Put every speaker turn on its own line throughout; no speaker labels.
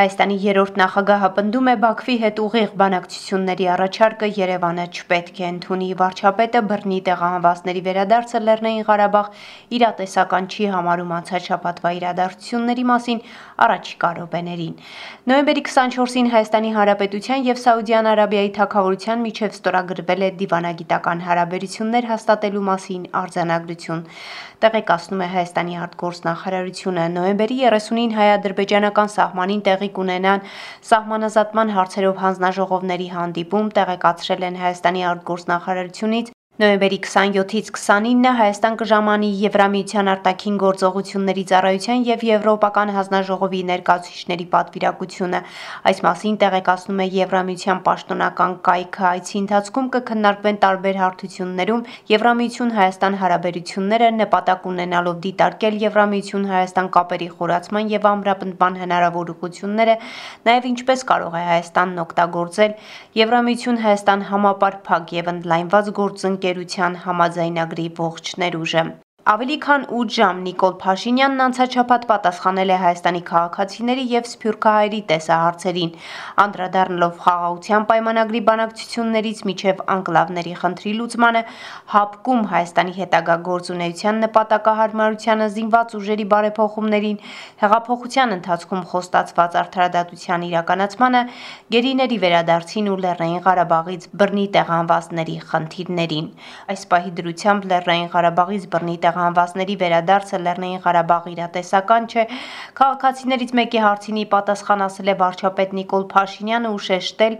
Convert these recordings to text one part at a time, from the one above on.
Հայաստանի երրորդ նախագահը պնդում է Բաքվի հետ ուղիղ բանակցությունների առաջարկը Երևանը չպետք է ընդունի։ Վարչապետը բռնի տեղահանվածների վերադարձը Լեռնային Ղարաբաղ իրատեսական չի համարում անցած շաբաթվա իրադարձությունների մասին առաջիկա րոպեներին։ Նոյեմբերի 24-ին Հայաստանի Հանրապետության եւ Սաուդյան Արաբիայի թագավորության միջև ստորագրվել է դիվանագիտական հարաբերություններ հաստատելու մասին արձանագրություն։ Տեղեկացնում է Հայաստանի արտգործնախարարությունը նոյեմբերի 30-ին հայ-ադրբեջանական սահմանին տեղի կունենան սահմանազատման հարցերով հանձնաժողովների հանդիպում տեղեկացրել են Հայաստանի արտգործնախարարությունից Նոյեմբերի 27-ից 29-ը Հայաստան կժամանի Եվրամիության արտաքին գործողությունների ծառայության եւ Եվրոպական հանձնաժողովի ներկայացուցիչների պատվիրակությունը։ Այս մասին տեղեկացնում է Եվրամիության պաշտոնական կայքը։ Այցի ընթացքում կքննարկվեն տարբեր հարթություններում Եվրամիություն Հայաստան հարաբերությունները նպատակ ունենալով դիտարկել Եվրամիություն Հայաստան կապերի խորացման եւ ամրապնդման հնարավոր ուղղությունները, նաեւ ինչպես կարող է Հայաստանն օգտագործել Եվրամիություն Հայաստան համապարփակ եւ ընդլայնված գործընկեր ընկերության համաձայնագրի ողջ ներուժը։ Ավելի քան 8 ժամ Նիկոլ Փաշինյանն անցաչափած պատասխանել է Հայաստանի քաղաքացիների եւ Սփյուռքահայերի տեսահարցերին, անդրադառնալով խաղաղության պայմանագրի բանակցություններից միջև անկլավների խնդրի լուծմանը, հապկում Հայաստանի հետագա գործունեության նպատակահարմարությանը զինված ուժերի բարեփոխումներին, հեղափոխության ընթացքում խոստացված արդարադատության իրականացմանը, գերիների վերադարձին ու Լեռնային Ղարաբաղից բռնի տեղանվածների խնդիրներին։ Այս պահի դրությամբ Լեռնային Ղարաբաղից բռնի տեղահանվածների վերադարձը Լեռնային Ղարաբաղ իրատեսական չէ։ Քաղաքացիներից մեկի հարցինի պատասխան ասել է վարչապետ Նիկոլ Փաշինյանը ու շեշտել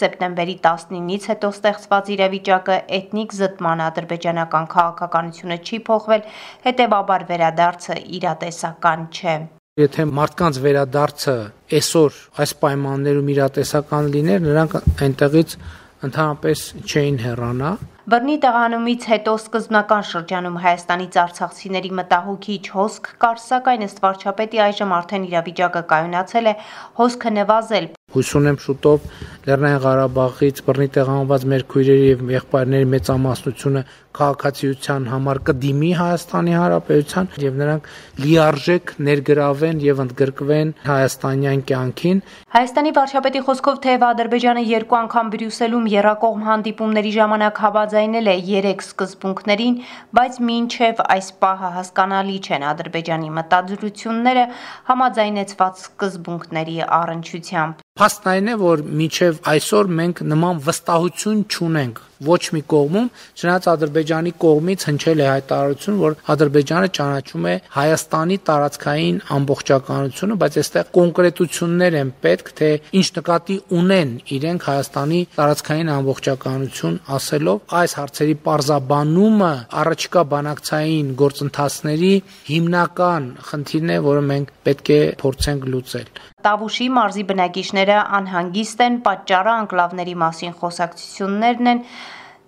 սեպտեմբերի 19-ից հետո ստեղծված իրավիճակը էթնիկ զտման ադրբեջանական քաղաքականությունը չի փոխվել, հետևաբար վերադարձը իրատեսական չէ։
Եթե մարդկանց վերադարձը այսօր այս պայմաններում իրատեսական լիներ, նրանք այնտեղից ընդհանրապես չէին հեռանա,
Բռնի տեղանումից հետո սկզբնական շրջանում Հայաստանից արցախցիների մտահոգիչ հոսք կար, սակայն ըստ վարչապետի այժմ արդեն իրավիճակը կայունացել է, հոսքը նվազել,
Հույս ունեմ շուտով Լեռնային Ղարաբաղից բռնի տեղանված մեր քույրերի եւ եղբայրների մեծամասնությունը քաղաքացիության համար կդիմի Հայաստանի Հանրապետության եւ նրանք լիարժեք ներգրավեն եւ ընդգրկվեն հայաստանյան կյանքին։
Հայաստանի վարչապետի խոսքով թեև Ադրբեջանը երկու անգամ Բրյուսելում երակողմ հանդիպումների ժամանակ հավաձայնել է 3 սկզբունքներին, բայց մինչև այս պահը հասկանալի չեն Ադրբեջանի մտադրությունները համաձայնեցված սկզբունքների առնչությամբ։
Փաստն այն է, որ միջև այսօր մենք նման վստահություն չունենք ոչ մի կողմում, չնայած Ադրբեջանի կողմից հնչել է հայտարարություն, որ Ադրբեջանը ճանաչում է Հայաստանի տարածքային ամբողջականությունը, բայց այստեղ կոնկրետություններ են պետք, թե ինչ նկատի ունեն իրենք Հայաստանի տարածքային ամբողջականություն ասելով այս հարցերի parzabanումը առաջիկա բանակցային գործընթացների հիմնական խնդիրն է, որը մենք պետք է փորձենք լուծել։
Տավուշի մարզի բնակիչները անհանգիստ են, պատճառը անկլավների մասին խոսակցություններն են։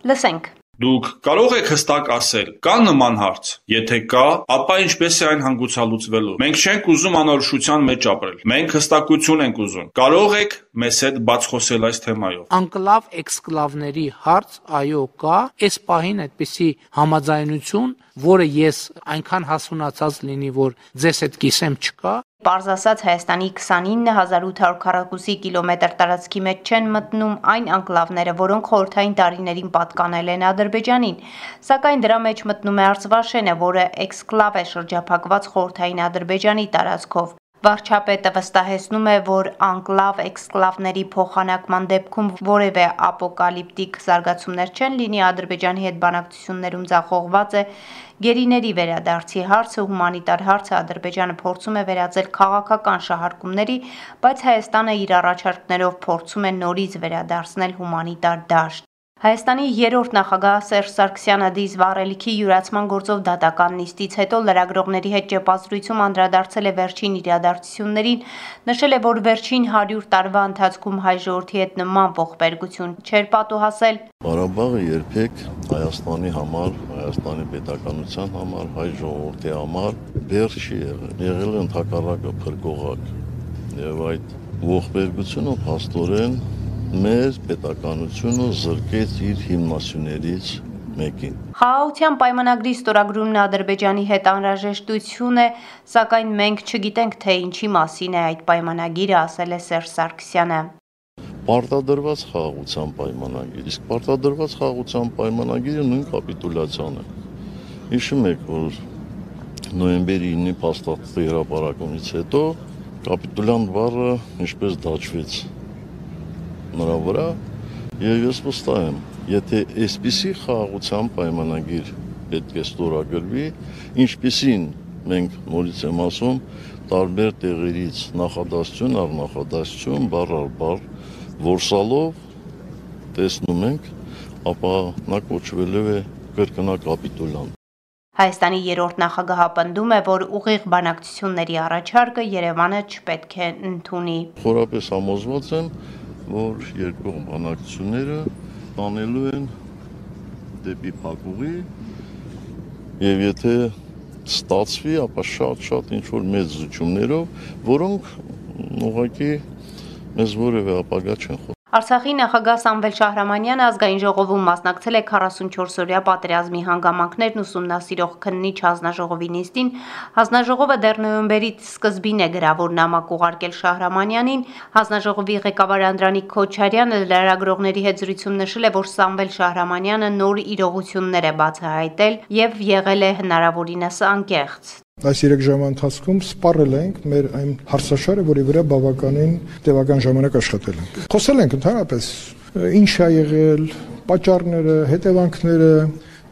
Լսենք։
Դուք կարող եք հստակ ասել, կա նման հարց։ Եթե կա, ապա ինչպես է այն հանգուցալուծվելու։ Մենք չենք ուզում անորոշության մեջ ապրել։ Մենք հստակություն ենք ուզում։ Կարող եք մեզ հետ բաց խոսել այս թեմայով։
Անկլավ էքսկլավների հարց, այո, կա։ Այս պահին այդպիսի համաձայնություն, որը ես այնքան հասունացած լինի, որ ձեզ հետ կիսեմ չկա,
Պարզ ասած Հայաստանի 29800 քառակուսի կիլոմետր տարածքի մեջ չեն մտնում այն անկլավները, որոնք խորհրդային տարիներին պատկանել են Ադրբեջանին, սակայն դրա մեջ մտնում է Արցվաշենը, որը էքսկլավ է շրջափակված խորհրդային Ադրբեջանի տարածքով։ Վարչապետը վստահեցնում է, որ անկլավ էքսկլավների փոխանակման դեպքում որևէ ապոկալիպտիկ զարգացումներ չեն լինի Ադրբեջանի հետ բանակցություններում ձախողված է գերիների վերադարձի հարցը, հումանիտար հարցը Ադրբեջանը փորձում է վերածել քաղաքական շահարկումների, բայց Հայաստանը իր առաջարկներով փորձում է նորից վերադարձնել հումանիտար դաշտ։ Հայաստանի երրորդ նախագահ Սերժ Սարգսյանը դիզ վառելիքի յուրացման գործով դատական նիստից հետո լրագրողների հետ ճեպազրույցում անդրադարձել է վերջին իրադարձություններին, նշել է, որ վերջին 100 տարվա ընթացքում հայ ժողովրդի հետ նման ողբերգություն չէր պատուհասել։
Ղարաբաղը երբեք Հայաստանի համար, Հայաստանի պետականության համար, հայ ժողովրդի համար բեր չի եղել։ Եղել է ընդհակառակը փրկողակ։ Եվ այդ ողբերգությունը փաստորեն մեր պետականությունը զրկեց իր հիմնասյուներից մեկին։
Խաղաղության պայմանագրի ստորագրումն Ադրբեջանի հետ անհրաժեշտություն է, սակայն մենք չգիտենք, թե ինչի մասին է այդ պայմանագիրը, ասել է Սերժ Սարգսյանը
պարտադրված խաղաղության պայմանագիր։ Իսկ պարտադրված խաղաղության պայմանագիրը նույն կապիտուլյացիան է։ Հիշում եք, որ նոյեմբերի 9-ի փաստաթղթի հրապարակումից հետո կապիտուլյան բառը ինչպես դաջվեց նրա վրա եւ ես վստահ եմ եթե այսպիսի խաղաղության պայմանագիր պետք է ստորագրվի ինչպիսին մենք նորից եմ ասում տարբեր տեղերից նախադասություն առ նախադասություն բառ առ բառ որսալով տեսնում ենք ապա նա կոչվելու է կրկնակապիտուլյան
Հայաստանի երրորդ նախագահը պնդում է, որ ուղիղ բանակցությունների առաջարկը Երևանը չպետք է ընդունի։
Խորապես համոզված եմ, որ երկկողմ բանակցությունները տանելու են դեպի փակուղի եւ եթե ստացվի, ապա շատ-շատ ինչ որ մեծ զուջումներով, որոնք ուղղակի մեզ որևէ ապագա չեն խոհ
Արցախի նախագահ Սամվել Շահրամանյանը ազգային ժողովում մասնակցել է 44-օրյա պատերազմի հանգամանքներն ուսումնասիրող քննիչ հանձնաժողովի նիստին։ Հանձնաժողովը դեռ նոյեմբերի սկզբին է գրավոր նամակ ուղարկել Շահրամանյանին։ Հանձնաժողովի ղեկավար Անդրանիկ Քոչարյանը լրագրողների հետ զրույցում նշել է, որ Սամվել Շահրամանյանը նոր իրողություններ է բացահայտել եւ եղել է հնարավորինս անկեղծ։
Այս 3 ժամվա ընթացքում սպառել ենք մեր այն հարցաշարը, որի վրա բավականին տևական ժամանակ աշխատել ենք։ Խոսել ենք ընդհանրապես ինչ է եղել, պատճառները, հետևանքները,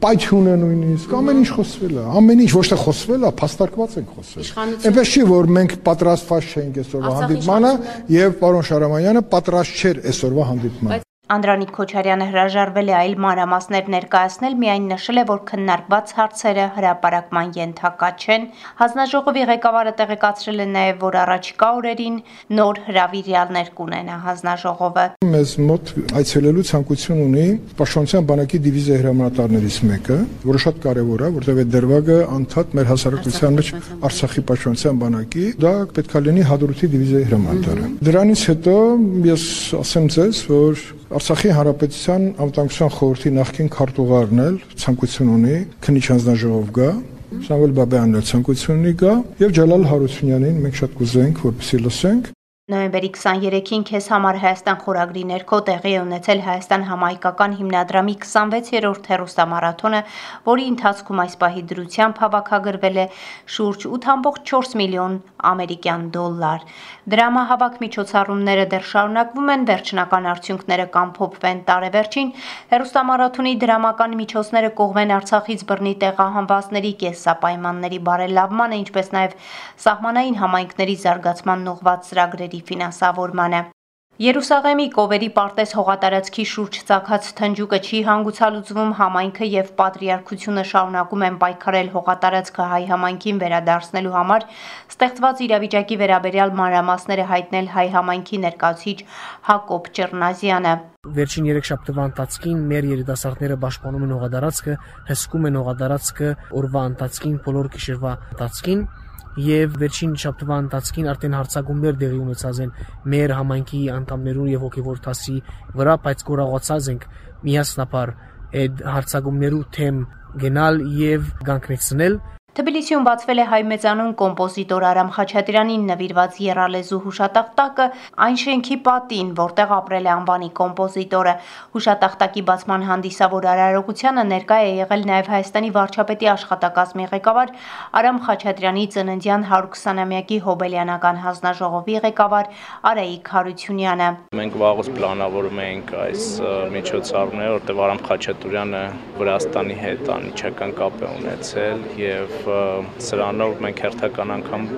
պայթյունը նույնիսկ ամեն ինչ խոսվել է ամեն ինչ ոչ թե խոսվել է փաստարկված ենք խոսել այնպես չի որ մենք պատրաստված չենք այսօրվա հանդիպմանը եւ պարոն Շարամանյանը պատրաստ չէր այսօրվա հանդիպմանը
Անդրանիկ Քոչարյանը հրաժարվել է այլ մանրամասներ ներկայացնել, միայն նշել է, որ քննարկված հարցերը հրապարակման ենթակա չեն։ Հանձնաժողովի ղեկավարը տեղեկացրել է նաև, որ առաջիկա օրերին նոր հրավիրյալներ կունենա հանձնաժողովը։
Մեզ մոտ այցելելու ցանկություն ունի Պաշտպանության բանակի դիվիզիա հրամանատարներից մեկը, որը շատ կարևոր է, որտեղ այդ դերվագը անդադ մեր հասարակության մեջ Արցախի Պաշտպանության բանակի, դա պետքա լինի Հադրութի դիվիզիայի հրամանատարը։ Դրանից հետո ես ասեմ ձեզ, որ Արցախի Հանրապետության անվտանգության խորհրդի նախկին քարտուղարն էլ ցանկություն ունի քնիչ հանձնաժողով գա Սամվել Բաբյանն էլ ցանկություն ունի գա եւ Ջալալ Հարությունյանին մենք շատ կուզենք որպեսի լսենք
Նոյեմբերի 23-ին քեզ համար Հայաստան խորագրի ներքո տեղի է ունեցել Հայաստան համայնքական հիմնադրամի 26-րդ հերոստամարաթոնը, որի ընթացքում այս պահի դրությամբ հավաքագրվել է շուրջ 8.4 միլիոն ամերիկյան դոլար։ Դրամահավաք միջոցառումները դեռ շարունակվում են, վերջնական արդյունքները կամփոփվեն տարեվերջին։ Հերոստամարաթոնի դրամական միջոցները կողմեն Արցախից բռնի տեղահանվածների կեսապայմանների բարելավմանը, ինչպես նաև սահմանային համայնքների զարգացման ուղղված ծրագրերի ծրագրերի ֆինանսավորմանը։ Երուսաղեմի կովերի պարտեզ հողատարածքի շուրջ ցակած թնջուկը չի հանգուցալուծվում համայնքը եւ պատրիարքությունը շարունակում են պայքարել հողատարածքը հայ համայնքին վերադարձնելու համար ստեղծված իրավիճակի վերաբերյալ մանրամասները հայտնել հայ համայնքի ներկայացիչ Հակոբ Ճեռնազյանը
Վերջին 3 շաբթվա ընթացքին մեր երիտասարդները պաշտպանում են հողատարածքը, հսկում են հողատարածքը օրվա ընթացքին, բոլոր գիշերվա ընթացքին եւ վերջին շաբթվա ընթացքին արդեն հարցակումներ դեղի ունեցած են մեր համայնքի անդամներու եւ հոգեվոր տասի վրա, բայց գորաղացած ենք միասնապար այդ հարցակումներու թեմ գնալ եւ գանկնեցնել
Թբիլիսիում բացվել է հայ մեծանուն կոմպոզիտոր Արամ Խաչատրյանին նվիրված երալեզու հուշատախտակը այն շենքի պատին, որտեղ ապրել է անվանի կոմպոզիտորը։ Հուշատախտակի բացման հանդիսավոր արարողությանը ներկա է եղել նաև Հայաստանի վարչապետի աշխատակազմի ղեկավար Արամ Խաչատրյանի ծննդյան 120-ամյակի հոբելյանական հանձնաժողովի ղեկավար Արայիկ Հարությունյանը։
Մենք վաղուց պլանավորում էինք այս միջոցառումները, որտեղ Արամ Խաչատրյանը Վրաստանի հետ անմիջական կապ է ունեցել եւ սրանով մենք հերթական անգամ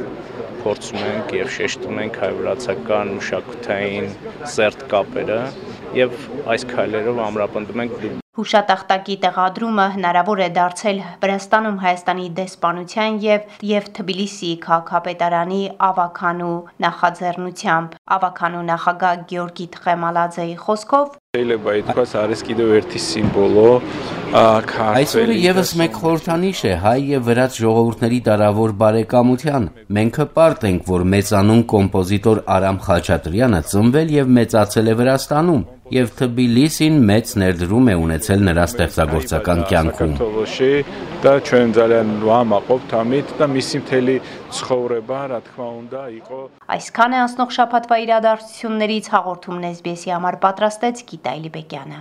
փորձում ենք եւ շեշտում ենք հայ-վրացական մշակութային սերտ կապերը եւ այս քայլերով ամրապնդում ենք
Հուշատախտակի տեղադրումը հնարավոր է դարձել Վրաստանում Հայաստանի դեսպանության եւ եւ Թբիլիսի քաղաքապետարանի ավականու նախաձեռնությամբ։ Ավականու նախագահ Գյորգի Թխեմալաձեի խոսքով
Შეიძლება ითქვას არის კიდევ ერთი սիմվոլո
Այսօրը եւս մեկ խորհրդանիշ է հայ եւ վրաց ժողովուրդների դարավոր բարեկամության։ Մենք հպարտ ենք, որ մեծանուն կոմպոզիտոր Արամ Խաչատրյանը ծնվել եւ մեծացել է Վրաստանում եւ Թբիլիսին մեծ ներդրում է ունեցել նրա ստեղծագործական կյանքում։
դա ჩვენ ძალიან լուամակով թամիտ და მისი მთელი ცხოვრება, რა თქმა უნდა, იყო
Այսքան է անցնող շաբաթվա իրադարձություններից հաղորդումն SBS-ի համար պատրաստեց Գիտա Իլիբեկյանը։